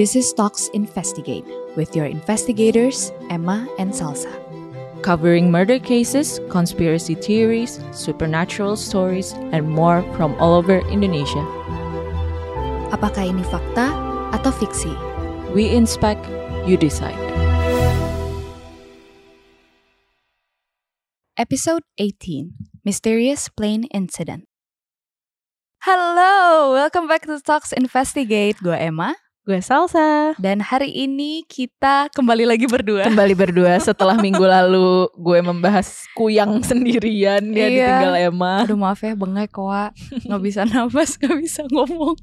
This is Talks Investigate with your investigators, Emma and Salsa. covering murder cases, conspiracy theories, supernatural stories, and more from all over Indonesia. Apakah ini fakta atau fiksi? We inspect, you decide. Episode 18 Mysterious Plane Incident. Hello, welcome back to Talks Investigate. Gue Emma. Gue Salsa. Dan hari ini kita kembali lagi berdua. Kembali berdua setelah minggu lalu gue membahas kuyang sendirian dia Iya. ditinggal Emma. Aduh maaf ya bengek koa nggak bisa nafas nggak bisa ngomong.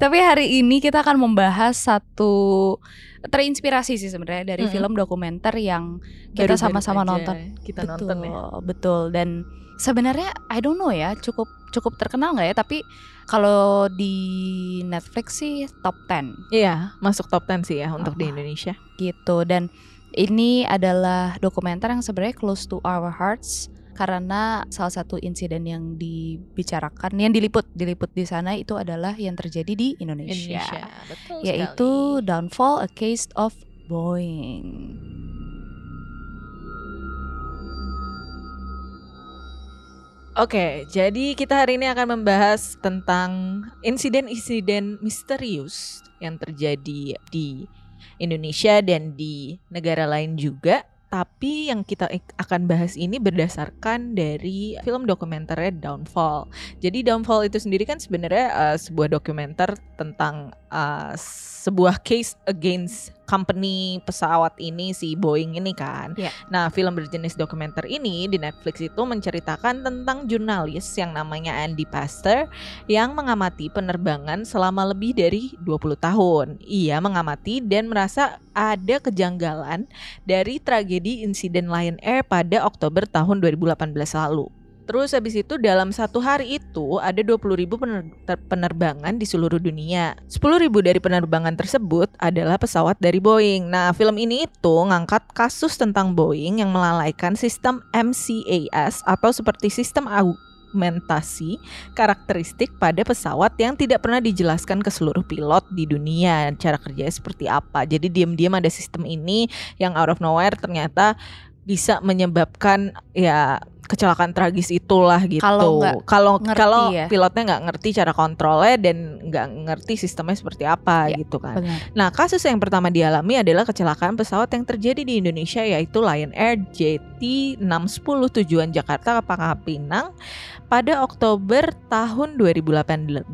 Tapi hari ini kita akan membahas satu terinspirasi sih sebenarnya dari Mm-mm. film dokumenter yang kita sama-sama nonton. Kita betul, nonton ya. betul. Dan sebenarnya I don't know ya cukup cukup terkenal nggak ya? Tapi kalau di Netflix sih top 10 Iya, masuk top 10 sih ya untuk di Ah. Indonesia. gitu. Dan ini adalah dokumenter yang sebenarnya close to our hearts karena salah satu insiden yang dibicarakan, yang diliput diliput di sana itu adalah yang terjadi di Indonesia, betul yaitu downfall a case of Boeing. Oke, jadi kita hari ini akan membahas tentang insiden-insiden misterius yang terjadi di Indonesia dan di negara lain juga. Tapi yang kita akan bahas ini berdasarkan dari film dokumenter Downfall. Jadi Downfall itu sendiri kan sebenarnya uh, sebuah dokumenter tentang uh, sebuah case against company pesawat ini si Boeing ini kan. Iya. Nah, film berjenis dokumenter ini di Netflix itu menceritakan tentang jurnalis yang namanya Andy Pastor yang mengamati penerbangan selama lebih dari 20 tahun. Ia mengamati dan merasa ada kejanggalan dari tragedi insiden Lion Air pada Oktober tahun 2018 lalu. Terus habis itu dalam satu hari itu ada 20 ribu pener- ter- penerbangan di seluruh dunia. 10 ribu dari penerbangan tersebut adalah pesawat dari Boeing. Nah film ini itu ngangkat kasus tentang Boeing yang melalaikan sistem MCAS atau seperti sistem augmentasi karakteristik pada pesawat yang tidak pernah dijelaskan ke seluruh pilot di dunia cara kerjanya seperti apa. Jadi diam-diam ada sistem ini yang out of nowhere ternyata bisa menyebabkan ya kecelakaan tragis itulah gitu. Kalau kalau kalau ya. pilotnya nggak ngerti cara kontrolnya dan nggak ngerti sistemnya seperti apa Ya, gitu kan. Benar. Nah, kasus yang pertama dialami adalah kecelakaan pesawat yang terjadi di Indonesia yaitu Lion Air JT610 tujuan Jakarta ke Pangkal Pinang pada Oktober tahun 2018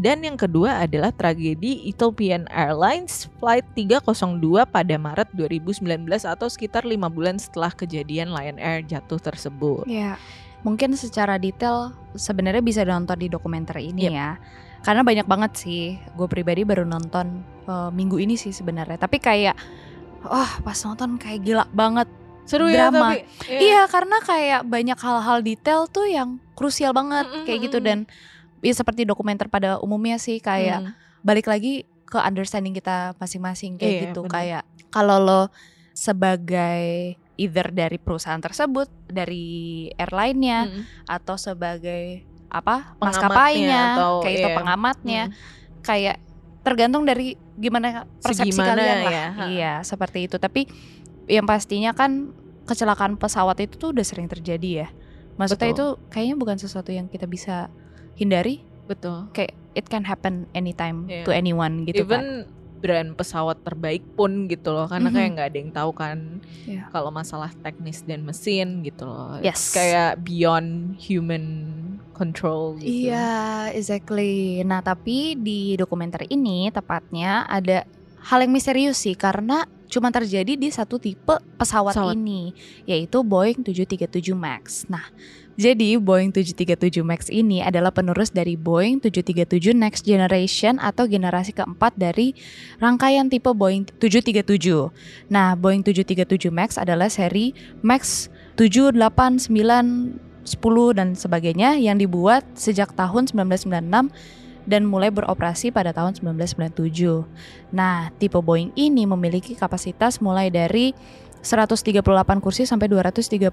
dan yang kedua adalah tragedi Ethiopian Airlines Flight 302 pada Maret 2019 atau sekitar lima bulan setelah kejadian Lion Air jatuh tersebut. Ya, mungkin secara detail sebenarnya bisa nonton di dokumenter ini Yep. ya. Karena banyak banget sih. Gue pribadi baru nonton eh, minggu ini sih sebenarnya. Tapi kayak, wah pas nonton kayak gila banget. Seru Drama. ya tapi Iya, karena kayak banyak hal-hal detail tuh yang krusial banget Mm-mm, kayak gitu dan ya seperti dokumenter pada umumnya sih kayak Hmm. balik lagi ke understanding kita masing-masing kayak Iya, gitu bener. kayak kalau lo sebagai either dari perusahaan tersebut dari airline-nya Mm-mm. atau sebagai apa maskapainya atau, kayak itu iya. pengamatnya Hmm. kayak tergantung dari gimana persepsi Segimana kalian lah ya, iya seperti itu tapi yang pastinya kan kecelakaan pesawat itu tuh udah sering terjadi ya maksudnya Betul. itu kayaknya bukan sesuatu yang kita bisa hindari Betul. kayak it can happen anytime Iya. to anyone gitu kan Even brand pesawat terbaik pun gitu loh karena Mhm. kayak nggak ada yang tahu kan Iya. kalau masalah teknis dan mesin gitu loh Yes. It's kayak beyond human control gitu. Iya, exactly. Nah, tapi di dokumenter ini tepatnya ada hal yang misterius sih karena cuma terjadi di satu tipe pesawat, Pesawat. ini, yaitu Boeing 737 Max. Nah, jadi Boeing 737 Max ini adalah penerus dari Boeing 737 Next Generation atau generasi keempat dari rangkaian tipe Boeing 737. Nah, Boeing 737 Max adalah seri Max 7, 8, 9, 10 dan sebagainya yang dibuat sejak tahun 1996 dan mulai beroperasi pada tahun 1997. Nah, tipe Boeing ini memiliki kapasitas mulai dari 138 kursi sampai 230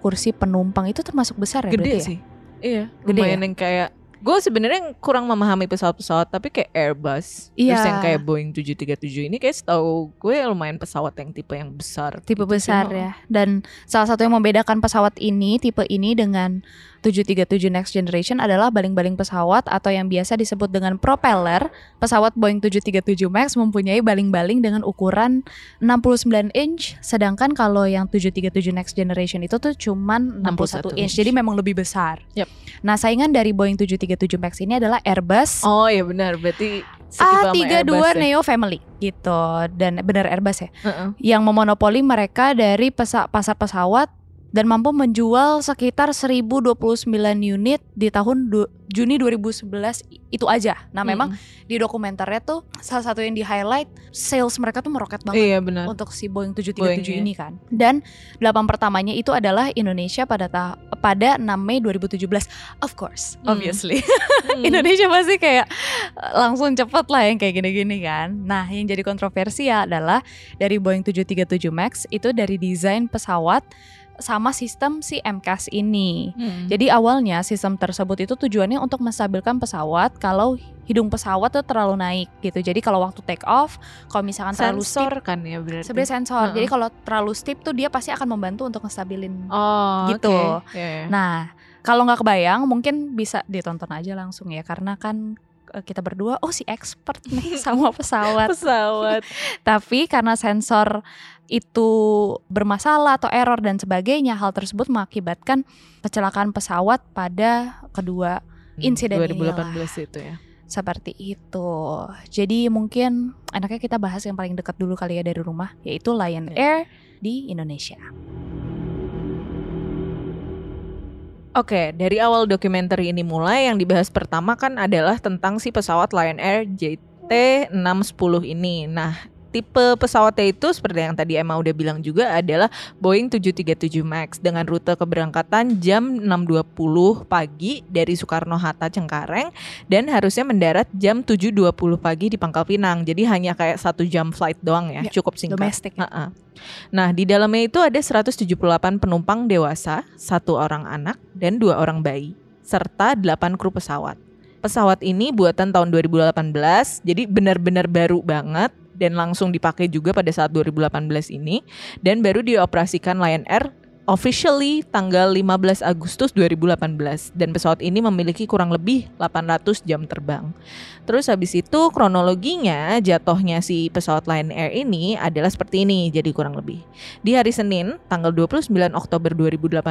kursi penumpang itu termasuk besar ya Gede berarti ya? sih. Iya, Gede lumayan yang kayak Gue sebenarnya kurang memahami pesawat-pesawat tapi kayak Airbus. Terus Iya. yang kayak Boeing 737 ini kayak setahu gue lumayan pesawat yang tipe yang besar. tipe gitu sih, besar oh. ya. Dan salah satu yang membedakan pesawat ini, tipe ini dengan 737 Next Generation adalah baling-baling pesawat atau yang biasa disebut dengan propeller. Pesawat Boeing 737 Max mempunyai baling-baling dengan ukuran 69 inch, sedangkan kalau yang 737 Next Generation itu tuh cuman 61 61 inch. inch. Jadi memang lebih besar. Yap. Nah, saingan dari Boeing 737 Max ini adalah Airbus Oh iya benar, berarti setipe sama A32 Airbus ya. Neo Family gitu dan benar Airbus ya Heeh. yang memonopoli mereka dari pesa- pasar pesawat dan mampu menjual sekitar 1029 unit di tahun du- Juni 2011 i- itu aja. Nah, memang Mm. di dokumenternya tuh salah satu yang di highlight sales mereka tuh meroket banget Iya benar. untuk si Boeing 737 Boeing, iya. ini kan. Dan delapan pertamanya itu adalah Indonesia pada ta- pada 6 Mei 2017. Of course, Hmm. obviously. Hmm. Indonesia pasti kayak langsung cepet lah yang kayak gini-gini kan. Nah, yang jadi kontroversial adalah dari Boeing 737 Max itu dari desain pesawat sama sistem si MCAS ini. Hmm. Jadi awalnya sistem tersebut itu tujuannya untuk menstabilkan pesawat kalau hidung pesawat tuh terlalu naik gitu. Jadi kalau waktu take off, kalau misalkan terlalu sensor steep, kan ya berarti. sebenarnya sensor. Heeh. Jadi kalau terlalu steep tuh dia pasti akan membantu untuk ngestabilin. Oh, gitu. oke. Iya, iya. Nah, kalau nggak kebayang mungkin bisa ditonton aja langsung ya karena kan eh, kita berdua oh si expert nih sama pesawat. pesawat. Tapi karena sensor itu bermasalah atau error dan sebagainya, hal tersebut mengakibatkan kecelakaan pesawat pada kedua Insiden inilah. 2018 itu ya. seperti itu. Jadi mungkin enaknya kita bahas yang paling dekat dulu kali ya dari rumah, yaitu Lion Ya. Air di Indonesia. Oke, dari awal dokumenter ini mulai yang dibahas pertama kan adalah tentang si pesawat Lion Air JT610 ini. Nah, tipe pesawatnya itu seperti yang tadi Emma udah bilang juga adalah Boeing 737 Max dengan rute keberangkatan jam 6.20 pagi dari Soekarno-Hatta Cengkareng dan harusnya mendarat jam 7.20 pagi di Pangkal Pinang. Jadi hanya kayak satu jam flight doang ya, Ya, cukup singkat. Domestik. ya. Ha-ha. Nah, di dalamnya itu ada 178 penumpang dewasa, satu orang anak, dan dua orang bayi, serta 8 kru pesawat. Pesawat ini buatan tahun 2018, jadi benar-benar baru banget dan langsung dipakai juga pada saat 2018 ini dan baru dioperasikan Lion Air officially tanggal 15 Agustus 2018 dan pesawat ini memiliki kurang lebih 800 jam terbang. Terus habis itu kronologinya jatuhnya si pesawat Lion Air ini adalah seperti ini jadi kurang lebih. Di hari Senin tanggal 29 Oktober 2018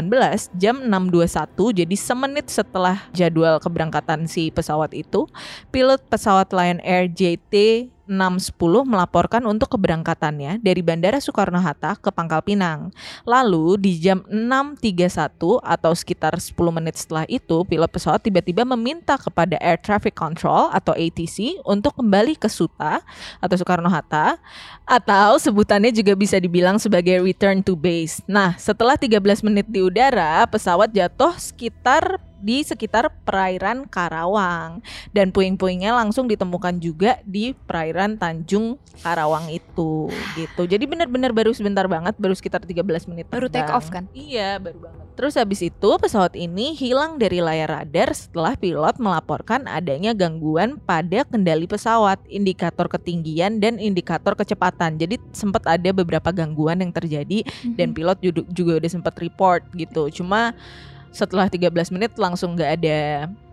jam 6.21 jadi semenit setelah jadwal keberangkatan si pesawat itu pilot pesawat Lion Air JT 610 melaporkan untuk keberangkatannya dari Bandara Soekarno-Hatta ke Pangkal Pinang. Lalu di jam 6.31 atau sekitar 10 menit setelah itu, pilot pesawat tiba-tiba meminta kepada Air Traffic Control atau ATC untuk kembali ke Suta atau Soekarno-Hatta atau sebutannya juga bisa dibilang sebagai return to base. Nah, setelah 13 menit di udara, pesawat jatuh sekitar di sekitar perairan Karawang dan puing-puingnya langsung ditemukan juga di perairan Tanjung Karawang itu gitu. Jadi benar-benar baru sebentar banget, baru sekitar 13 menit. Baru take off kan? Iya, baru banget. Terus habis itu pesawat ini hilang dari layar radar setelah pilot melaporkan adanya gangguan pada kendali pesawat, indikator ketinggian dan indikator kecepatan. Jadi sempat ada beberapa gangguan yang terjadi dan Mhm. pilot juga udah sempat report gitu. Cuma setelah 13 menit langsung nggak ada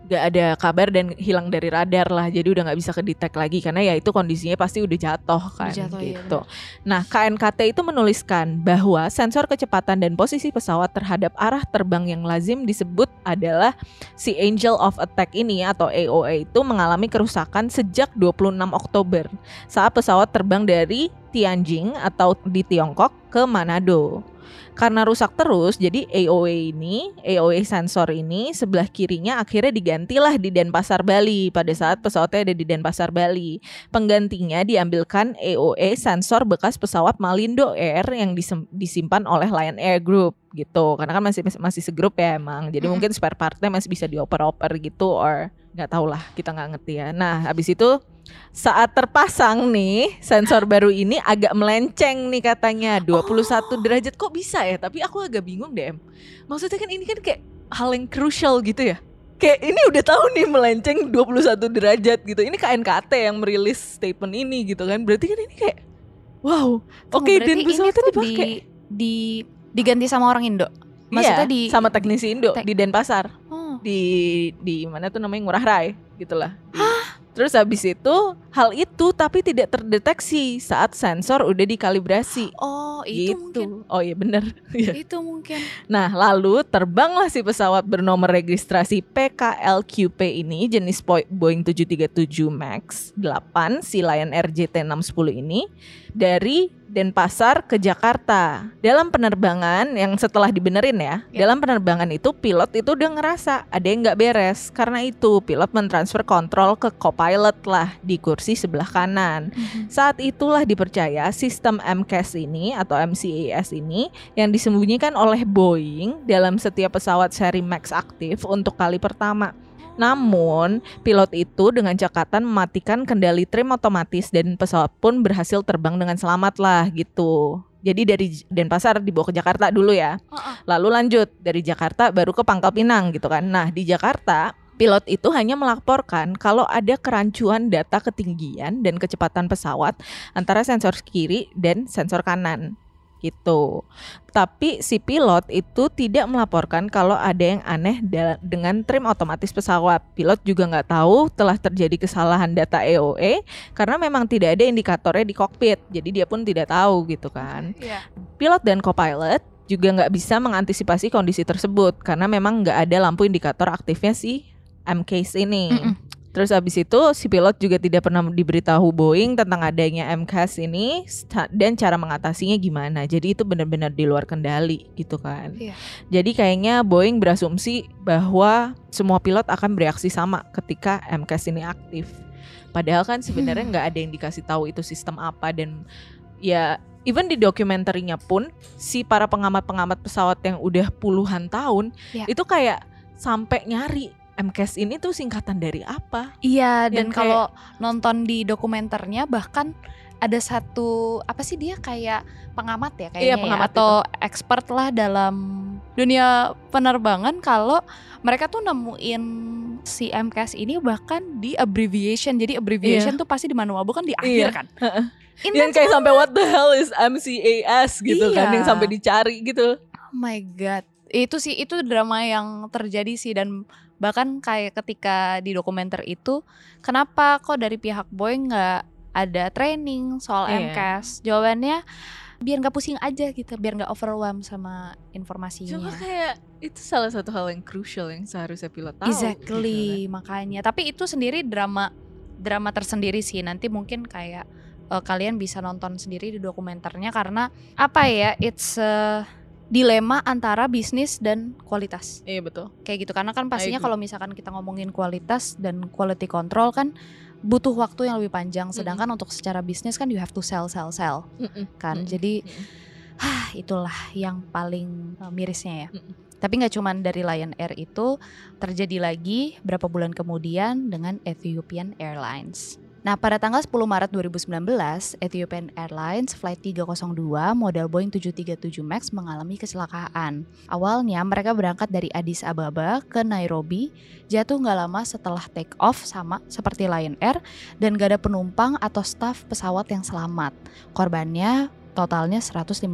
nggak ada kabar dan hilang dari radar lah. Jadi udah nggak bisa kedetek lagi karena ya itu kondisinya pasti udah jatuh kan jatuh, iya gitu. nah, KNKT itu menuliskan bahwa sensor kecepatan dan posisi pesawat terhadap arah terbang yang lazim disebut adalah si Angel of Attack ini atau AOA itu mengalami kerusakan sejak 26 Oktober saat pesawat terbang dari Tianjin atau di Tiongkok ke Manado. Karena rusak terus, jadi AOA ini, AOA sensor ini sebelah kirinya akhirnya digantilah di Denpasar Bali pada saat pesawatnya ada di Denpasar Bali. Penggantinya diambilkan AOA sensor bekas pesawat Malindo Air yang disimpan oleh Lion Air Group gitu. Karena kan masih masih segrup ya emang. Jadi mungkin spare partnya masih bisa dioper-oper gitu or nggak tahu lah kita nggak ngerti ya. Nah habis itu saat terpasang nih sensor baru ini agak melenceng nih katanya 21 derajat kok bisa ya? Tapi aku agak bingung deh. Maksudnya kan ini kan kayak hal yang crucial gitu ya. kayak ini udah tahu nih melenceng 21 derajat gitu. Ini KNKT yang merilis statement ini gitu kan. Berarti kan ini kayak wow. Oke, Tunggu, dan pesawatnya dipakai. di, di diganti sama orang Indo. Maksudnya iya, di sama teknisi Indo di Denpasar. Oh. di di mana tuh namanya Ngurah Rai gitulah. Di- Terus habis itu hal itu tapi tidak terdeteksi saat sensor udah dikalibrasi. Oh, itu gitu. mungkin. Oh iya bener. Iya. Itu mungkin. Nah lalu terbanglah si pesawat bernomor registrasi PKLQP ini jenis Bo- Boeing 737 Max 8 si Lion Air JT610 ini dari Denpasar ke Jakarta. Dalam penerbangan yang setelah dibenerin ya, Ya. dalam penerbangan itu pilot itu udah ngerasa ada yang nggak beres. Karena itu pilot mentransfer kontrol ke co-pilot lah di kursi sebelah kanan. Saat itulah dipercaya sistem MCAS ini atau MCAS ini yang disembunyikan oleh Boeing dalam setiap pesawat seri Max aktif untuk kali pertama. Namun, pilot itu dengan cekatan mematikan kendali trim otomatis dan pesawat pun berhasil terbang dengan selamat lah gitu. Jadi dari Denpasar dibawa ke Jakarta dulu ya. Lalu lanjut dari Jakarta baru ke Pangkal Pinang gitu kan. Nah, di Jakarta pilot itu hanya melaporkan kalau ada kerancuan data ketinggian dan kecepatan pesawat antara sensor kiri dan sensor kanan gitu. Tapi si pilot itu tidak melaporkan kalau ada yang aneh dengan trim otomatis pesawat. Pilot juga nggak tahu telah terjadi kesalahan data EOE karena memang tidak ada indikatornya di kokpit. Jadi dia pun tidak tahu gitu kan Iya. pilot dan co-pilot juga nggak bisa mengantisipasi kondisi tersebut karena memang nggak ada lampu indikator aktifnya si MCAS ini. Mm-mm. Terus abis itu si pilot juga tidak pernah diberitahu Boeing tentang adanya MCAS ini dan cara mengatasinya gimana. Jadi itu benar-benar di luar kendali gitu kan. Iya. Jadi kayaknya Boeing berasumsi bahwa semua pilot akan bereaksi sama ketika MCAS ini aktif. Padahal kan sebenarnya nggak ada yang dikasih tahu itu sistem apa dan ya even di dokumenterinya pun si para pengamat-pengamat pesawat yang udah puluhan tahun Ya. itu kayak sampai nyari MCAS ini tuh singkatan dari apa? Iya, Yang dan kayak- kalau nonton di dokumenternya bahkan ada satu apa sih dia kayak pengamat ya kayaknya Iya, ya, pengamat atau expert lah dalam dunia penerbangan kalau mereka tuh nemuin si MCAS ini bahkan di abbreviation. Jadi abbreviation tuh pasti di manual bukan di akhir Iya. kan. Yang kayak sampai what the hell is MCAS gitu kan Iya. yang sampai dicari gitu. Oh my god. Itu sih itu drama yang terjadi sih dan bahkan kayak ketika di dokumenter itu kenapa kok dari pihak Boeing nggak ada training soal Iya. MCAS? Jawabannya biar nggak pusing aja gitu, biar nggak overwhelm sama Cuma informasinya. kayak itu salah satu hal yang crucial yang seharusnya pilot tahu. gitu kan. Exactly, makanya. Tapi itu sendiri drama drama tersendiri sih. Nanti mungkin kayak eh, kalian bisa nonton sendiri di dokumenternya karena apa ya? It's a dilema antara bisnis dan kualitas. Iya betul. Kayak gitu karena kan pastinya agree. kalau misalkan kita ngomongin kualitas dan quality control kan butuh waktu yang lebih panjang sedangkan untuk secara bisnis kan you have to sell sell sell kan. Mm-mm. Jadi Mm-mm. Hah, itulah yang paling eh, mirisnya ya. Mm-mm. Tapi nggak cuman dari Lion Air itu terjadi lagi berapa bulan kemudian dengan Ethiopian Airlines. Nah, pada tanggal 10 Maret 2019, Ethiopian Airlines Flight 302 model Boeing 737 MAX mengalami kecelakaan. Awalnya mereka berangkat dari Addis Ababa ke Nairobi, jatuh nggak lama setelah take off sama seperti Lion Air dan gak ada penumpang atau staf pesawat yang selamat. Korbannya totalnya 157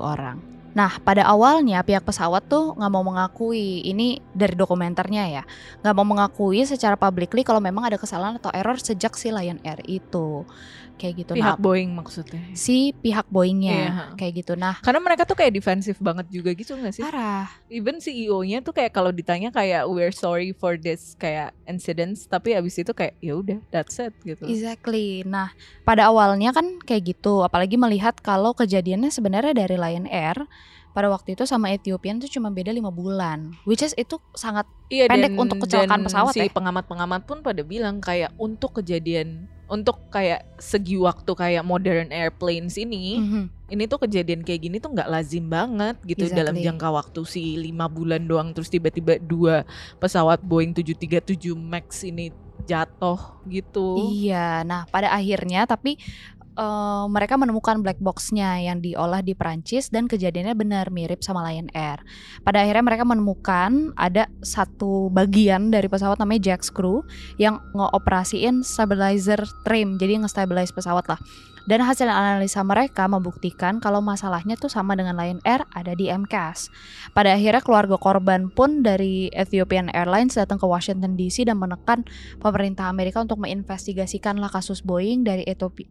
orang. Nah, pada awalnya pihak pesawat tuh nggak mau mengakui ini dari dokumenternya ya, nggak mau mengakui secara publicly kalau memang ada kesalahan atau error sejak si Lion Air itu, kayak gitu. Pihak nah, Boeing maksudnya. si pihak Boeingnya Iya. kayak gitu. Nah, Karena mereka tuh kayak defensif banget juga gitu gak sih? parah. Even CEO-nya tuh kayak kalau ditanya kayak we're sorry for this kayak incidents, tapi abis itu kayak ya udah that's it gitu. Exactly. Nah, pada awalnya kan kayak gitu, apalagi melihat kalau kejadiannya sebenarnya dari Lion Air pada waktu itu sama Ethiopian tuh cuma beda lima bulan, which is itu sangat Iya pendek untuk kecelakaan dan pesawat si ya. pengamat-pengamat pun pada bilang kayak untuk kejadian untuk kayak segi waktu kayak modern airplanes ini Mhm. ini tuh kejadian kayak gini tuh nggak lazim banget gitu Exactly. dalam jangka waktu si lima bulan doang terus tiba-tiba dua pesawat Boeing 737 Max ini jatuh gitu. Iya, nah pada akhirnya tapi uh, mereka menemukan black boxnya yang diolah di Prancis dan kejadiannya benar mirip sama Lion Air. Pada akhirnya mereka menemukan ada satu bagian dari pesawat namanya jack screw yang ngoperasiin stabilizer trim, jadi nge-stabilize pesawat lah. Dan hasil analisa mereka membuktikan kalau masalahnya tuh sama dengan Lion Air ada di MCAS. Pada akhirnya keluarga korban pun dari Ethiopian Airlines datang ke Washington DC dan menekan pemerintah Amerika untuk menginvestigasikanlah kasus Boeing dari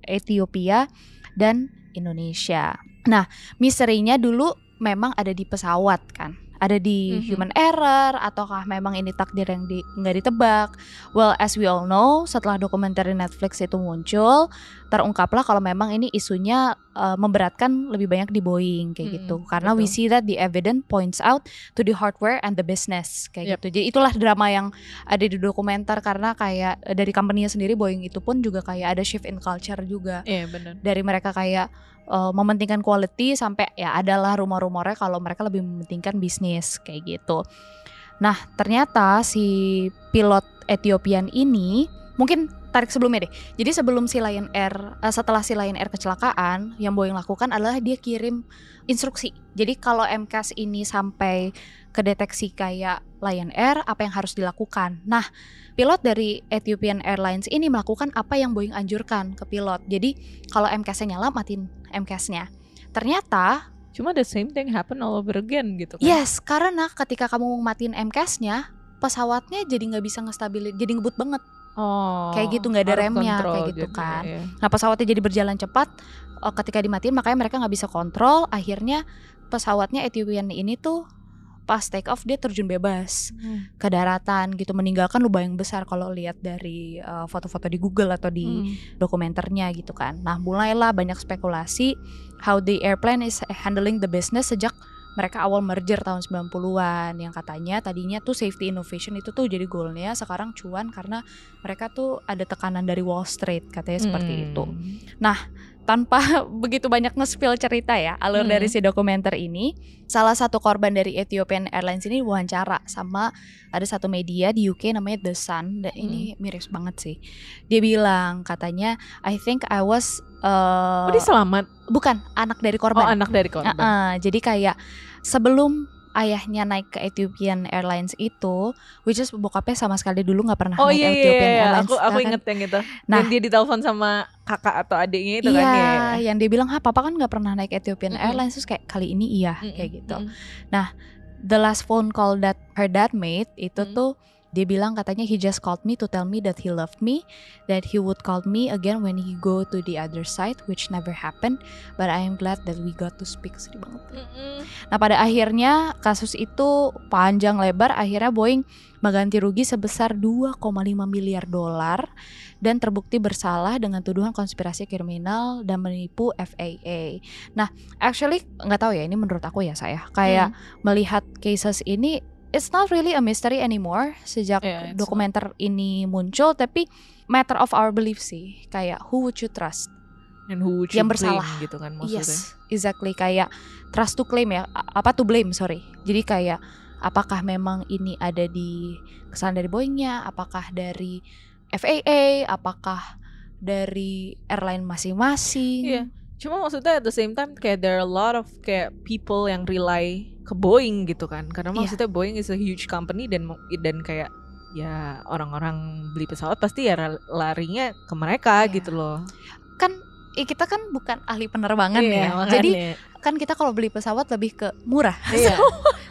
Ethiopia dan Indonesia. Nah, misterinya dulu memang ada di pesawat kan ada di mm-hmm. human error ataukah memang ini takdir yang di, nggak ditebak? Well, as we all know, setelah dokumenter Netflix itu muncul, terungkaplah kalau memang ini isunya uh, memberatkan lebih banyak di Boeing kayak hmm, gitu. Karena betul. we see that the evidence points out to the hardware and the business kayak yep. gitu. Jadi itulah drama yang ada di dokumenter karena kayak eh, dari company sendiri Boeing itu pun juga kayak ada shift in culture juga. Iya, yeah, benar. Dari mereka kayak uh, mementingkan quality sampai ya adalah rumor-rumornya kalau mereka lebih mementingkan bisnis kayak gitu. Nah, ternyata si pilot Ethiopian ini mungkin tarik sebelumnya deh. Jadi sebelum si Lion Air uh, setelah si Lion Air kecelakaan, yang Boeing lakukan adalah dia kirim instruksi. Jadi kalau MCAS ini sampai kedeteksi kayak Lion Air, apa yang harus dilakukan? Nah, pilot dari Ethiopian Airlines ini melakukan apa yang Boeing anjurkan ke pilot. Jadi kalau MCAS-nya nyala, matiin MCAS-nya. Ternyata cuma the same thing happen all over again gitu kan. Yes, karena ketika kamu matiin MCAS-nya, pesawatnya jadi nggak bisa ngestabilis, jadi ngebut banget. Oh, kayak gitu nggak ada remnya kayak gitu jadi, kan. Ya. Nah pesawatnya jadi berjalan cepat. Oh, ketika dimatiin makanya mereka nggak bisa kontrol. Akhirnya pesawatnya Ethiopian ini tuh pas take off dia terjun bebas hmm. ke daratan gitu meninggalkan lubang yang besar kalau lihat dari uh, foto-foto di Google atau di hmm. dokumenternya gitu kan. Nah, mulailah banyak spekulasi how the airplane is handling the business sejak mereka awal merger tahun 90-an yang katanya tadinya tuh safety innovation itu tuh jadi goalnya sekarang cuan karena mereka tuh ada tekanan dari Wall Street katanya seperti hmm. itu. Nah, tanpa begitu banyak nge-spill cerita ya alur hmm. dari si dokumenter ini. Salah satu korban dari Ethiopian Airlines ini wawancara sama ada satu media di UK namanya The Sun. Dan hmm. ini miris banget sih. Dia bilang katanya I think I was uh, oh dia selamat? Bukan anak dari korban. Oh anak dari korban. Uh -uh, jadi kayak sebelum ayahnya naik ke Ethiopian Airlines itu, which is bokapnya sama sekali dulu nggak pernah oh, naik iya, Ethiopian iya, iya. Airlines. Aku aku kan? inget yang itu. Nah, yang dia ditelepon sama kakak atau adiknya itu iya, kan ya. yang dia bilang, "Ha, papa kan nggak pernah naik Ethiopian mm -hmm. Airlines." Terus kayak kali ini iya, mm -hmm. kayak gitu. Mm -hmm. Nah, the last phone call that her dad made itu mm -hmm. tuh dia bilang katanya he just called me to tell me that he loved me, that he would call me again when he go to the other side, which never happened. But I am glad that we got to speak. Sedih banget. Mm -mm. Nah pada akhirnya kasus itu panjang lebar. Akhirnya Boeing mengganti rugi sebesar 2,5 miliar dolar dan terbukti bersalah dengan tuduhan konspirasi kriminal dan menipu FAA. Nah, actually nggak tahu ya ini menurut aku ya saya kayak hmm. melihat cases ini it's not really a mystery anymore sejak yeah, dokumenter not. ini muncul tapi matter of our belief sih. Kayak who would you trust? And who would you yang bersalah. gitu kan maksudnya? Yes exactly. Kayak trust to claim ya. Apa to blame sorry. Jadi kayak apakah memang ini ada di kesalahan dari Boeingnya? Apakah dari FAA apakah dari airline masing-masing? Yeah. cuma maksudnya at the same time kayak there are a lot of kayak people yang rely ke Boeing gitu kan karena yeah. maksudnya Boeing is a huge company dan dan kayak ya orang-orang beli pesawat pasti ya larinya ke mereka yeah. gitu loh kan eh, kita kan bukan ahli penerbangan yeah, ya makanya. jadi kan kita kalau beli pesawat lebih ke murah iya.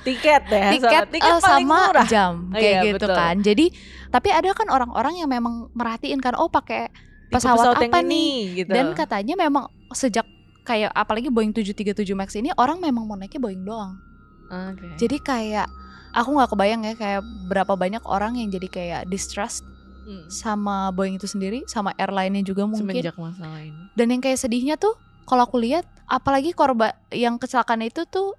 tiket ya tiket, tiket uh, sama murah. jam kayak iya, gitu betul. kan jadi tapi ada kan orang-orang yang memang merhatiin kan oh pakai pesawat, pesawat apa nih gitu. dan katanya memang sejak kayak apalagi Boeing 737 Max ini orang memang mau naiknya Boeing doang Okay. Jadi kayak aku nggak kebayang ya kayak berapa banyak orang yang jadi kayak distrust hmm. sama Boeing itu sendiri, sama airline-nya juga mungkin. Semenjak masalah ini. Dan yang kayak sedihnya tuh kalau aku lihat apalagi korban yang kecelakaan itu tuh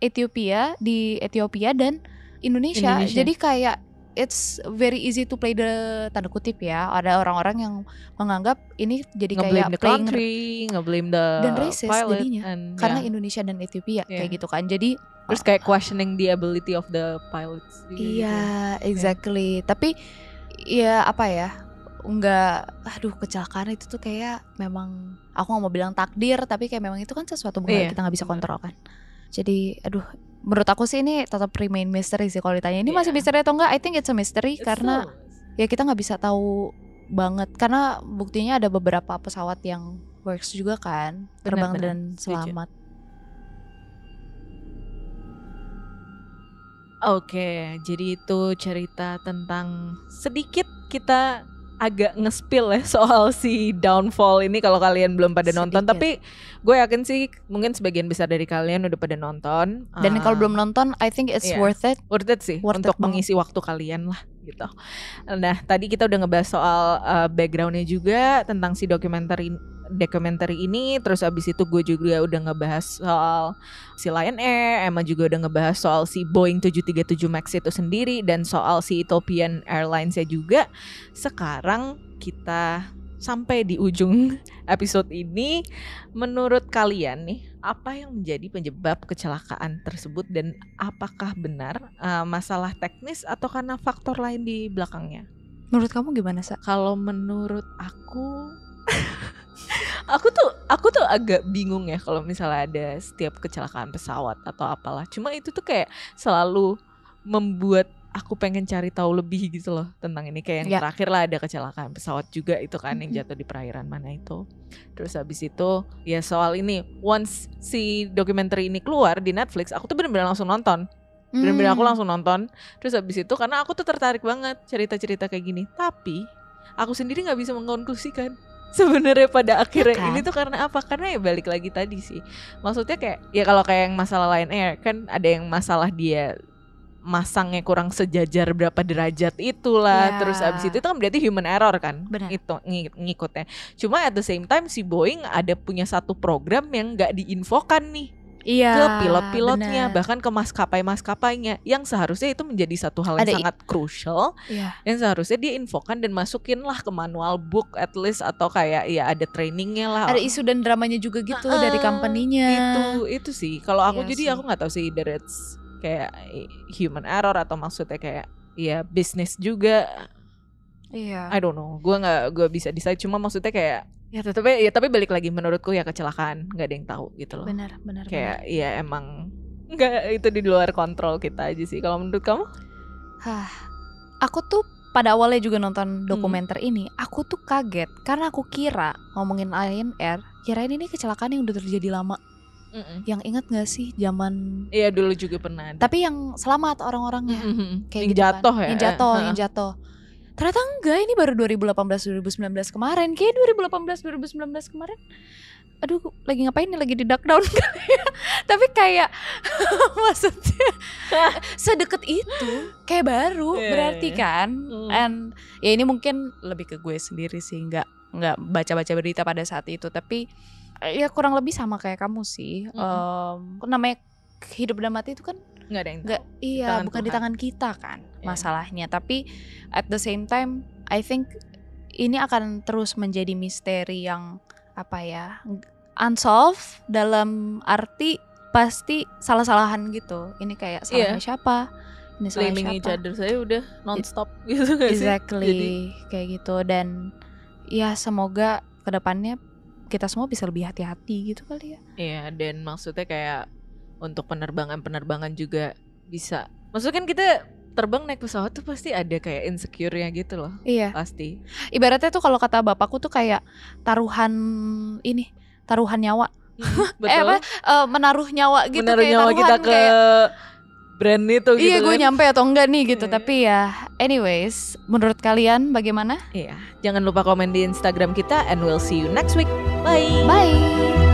Ethiopia di Ethiopia dan Indonesia. Indonesia. Jadi kayak it's very easy to play the tanda kutip ya. Ada orang-orang yang menganggap ini jadi nge kayak the playing country, nge-blame the dan racist jadinya. And, karena Indonesia dan Ethiopia yeah. kayak gitu kan. Jadi terus kayak questioning the ability of the pilots iya gitu. exactly yeah. tapi ya apa ya nggak aduh kecelakaan itu tuh kayak memang aku nggak mau bilang takdir tapi kayak memang itu kan sesuatu yang Iya, kita nggak bisa kontrol kan jadi aduh menurut aku sih ini tetap remain mystery sih kalau ditanya. Ini masih Iya. misteri atau enggak? I think it's a mystery It's karena so- ya kita nggak bisa tahu banget. Karena buktinya ada beberapa pesawat yang works juga kan terbang Benar-benar, dan selamat. Oke, jadi itu cerita tentang sedikit kita agak nge-spill ya soal si downfall ini kalau kalian belum pada nonton Sedikit. tapi gue yakin sih mungkin sebagian besar dari kalian udah pada nonton dan Ah, kalau belum nonton I think it's iya. worth it worth it sih Worth it untuk banget. mengisi waktu kalian lah gitu. Nah tadi kita udah ngebahas soal uh, backgroundnya juga tentang si dokumenter dokumenter ini, terus abis itu gue juga udah ngebahas soal si Lion Air, Emma juga udah ngebahas soal si Boeing 737 Max itu sendiri dan soal si Ethiopian Airlines ya juga. Sekarang kita sampai di ujung episode ini, menurut kalian nih apa yang menjadi penyebab kecelakaan tersebut dan apakah benar uh, masalah teknis atau karena faktor lain di belakangnya? menurut kamu gimana sa Kalau menurut aku aku tuh aku tuh agak bingung ya kalau misalnya ada setiap kecelakaan pesawat atau apalah. Cuma itu tuh kayak selalu membuat aku pengen cari tahu lebih gitu loh tentang ini kayak yang Ya. terakhir lah ada kecelakaan pesawat juga itu kan yang Mhm. jatuh di perairan mana itu. Terus habis itu ya soal ini once si dokumenter ini keluar di Netflix aku tuh bener-bener langsung nonton bener-bener aku Hmm. langsung nonton terus habis itu karena aku tuh tertarik banget cerita-cerita kayak gini tapi aku sendiri nggak bisa mengkonklusikan sebenarnya pada akhirnya kan? ini tuh karena apa karena ya balik lagi tadi sih maksudnya kayak ya kalau kayak yang masalah Lion Air kan ada yang masalah dia masangnya kurang sejajar berapa derajat itulah Ya. terus abis itu itu kan berarti human error kan Benar. itu ng- ngikutnya cuma at the same time si Boeing ada punya satu program yang nggak diinfokan nih iya ke pilot-pilotnya bahkan ke maskapai-maskapainya yang seharusnya itu menjadi satu hal yang Ada sangat crucial. Iya. yang seharusnya dia infokan dan masukin lah ke manual book at least atau kayak ya ada trainingnya lah. Ada isu dan dramanya juga gitu Heeh, dari company-nya. itu itu sih. Kalau aku Iya jadi sih. aku nggak tahu sih either it's kayak human error atau maksudnya kayak ya bisnis juga. Iya. I don't know. Gue nggak gue bisa decide. Cuma maksudnya kayak ya tapi ya tapi balik lagi menurutku ya kecelakaan nggak ada yang tahu gitu loh benar benar kayak ya emang nggak itu di luar kontrol kita aja sih kalau menurut kamu benar. Hah, aku tuh pada awalnya juga Hmm. nonton dokumenter ini aku tuh kaget karena aku kira ngomongin Lion Air kirain ini kecelakaan yang udah terjadi lama yang ingat gak sih zaman Iya dulu juga pernah ada. tapi yang selamat orang-orangnya Mhm. kayak yang gitu kan. jatuh ya yang jatuh yang jatuh ternyata enggak ini baru 2018 2019 kemarin. Kayak 2018 2019 kemarin. Aduh lagi ngapain nih? Lagi di duck down. Kali ya tapi kayak maksudnya sedekat itu kayak baru Iya, berarti iya. kan? Hmm. and ya ini mungkin lebih ke gue sendiri sih nggak nggak baca-baca berita pada saat itu. Tapi ya kurang lebih sama kayak kamu sih. Mm-mm. Em, namanya hidup dan mati itu kan nggak ada yang nggak iya tangan bukan di Tuhan. tangan kita kan Iya. masalahnya. Tapi at the same time I think ini akan terus menjadi misteri yang apa ya unsolved dalam arti pasti salah-salahan gitu. Ini kayak salahnya siapa ini salah blaming each siapa other saya udah nonstop gitu nggak sih? exactly Jadi kayak gitu. Dan ya semoga ke depannya kita semua bisa lebih hati-hati gitu kali ya. Iya dan maksudnya kayak untuk penerbangan-penerbangan juga bisa. Maksudnya kan kita terbang naik pesawat tuh pasti ada kayak insecure-nya gitu loh iya pasti. ibaratnya tuh kalau kata bapakku tuh kayak taruhan ini taruhan nyawa Mhm, eh apa eh, menaruh nyawa gitu Menaruh kayak nyawa taruhan kita ke kayak, brand itu gitu iya gue kan. nyampe atau enggak nih gitu Iya. tapi ya anyways menurut kalian bagaimana Iya, jangan lupa komen di Instagram kita and we'll see you next week. Bye. bye